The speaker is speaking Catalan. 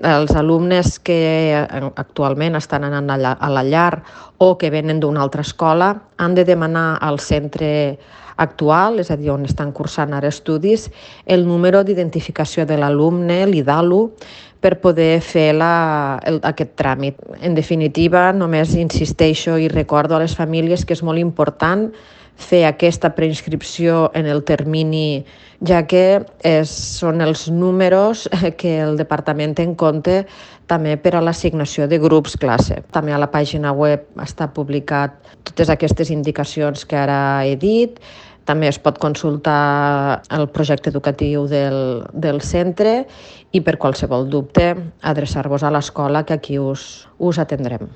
Els alumnes que actualment estan anant a la llar o que venen d'una altra escola han de demanar al centre actual, és a dir, on estan cursant ara estudis, el número d'identificació de l'alumne, l'IDALU, per poder fer la, el, aquest tràmit. En definitiva, només insisteixo i recordo a les famílies que és molt important fer aquesta preinscripció en el termini, ja que és, són els números que el departament té en compte també per a l'assignació de grups classe. També a la pàgina web està publicat totes aquestes indicacions que ara he dit, també es pot consultar el projecte educatiu del, del centre i per qualsevol dubte adreçar-vos a l'escola que aquí us, us atendrem.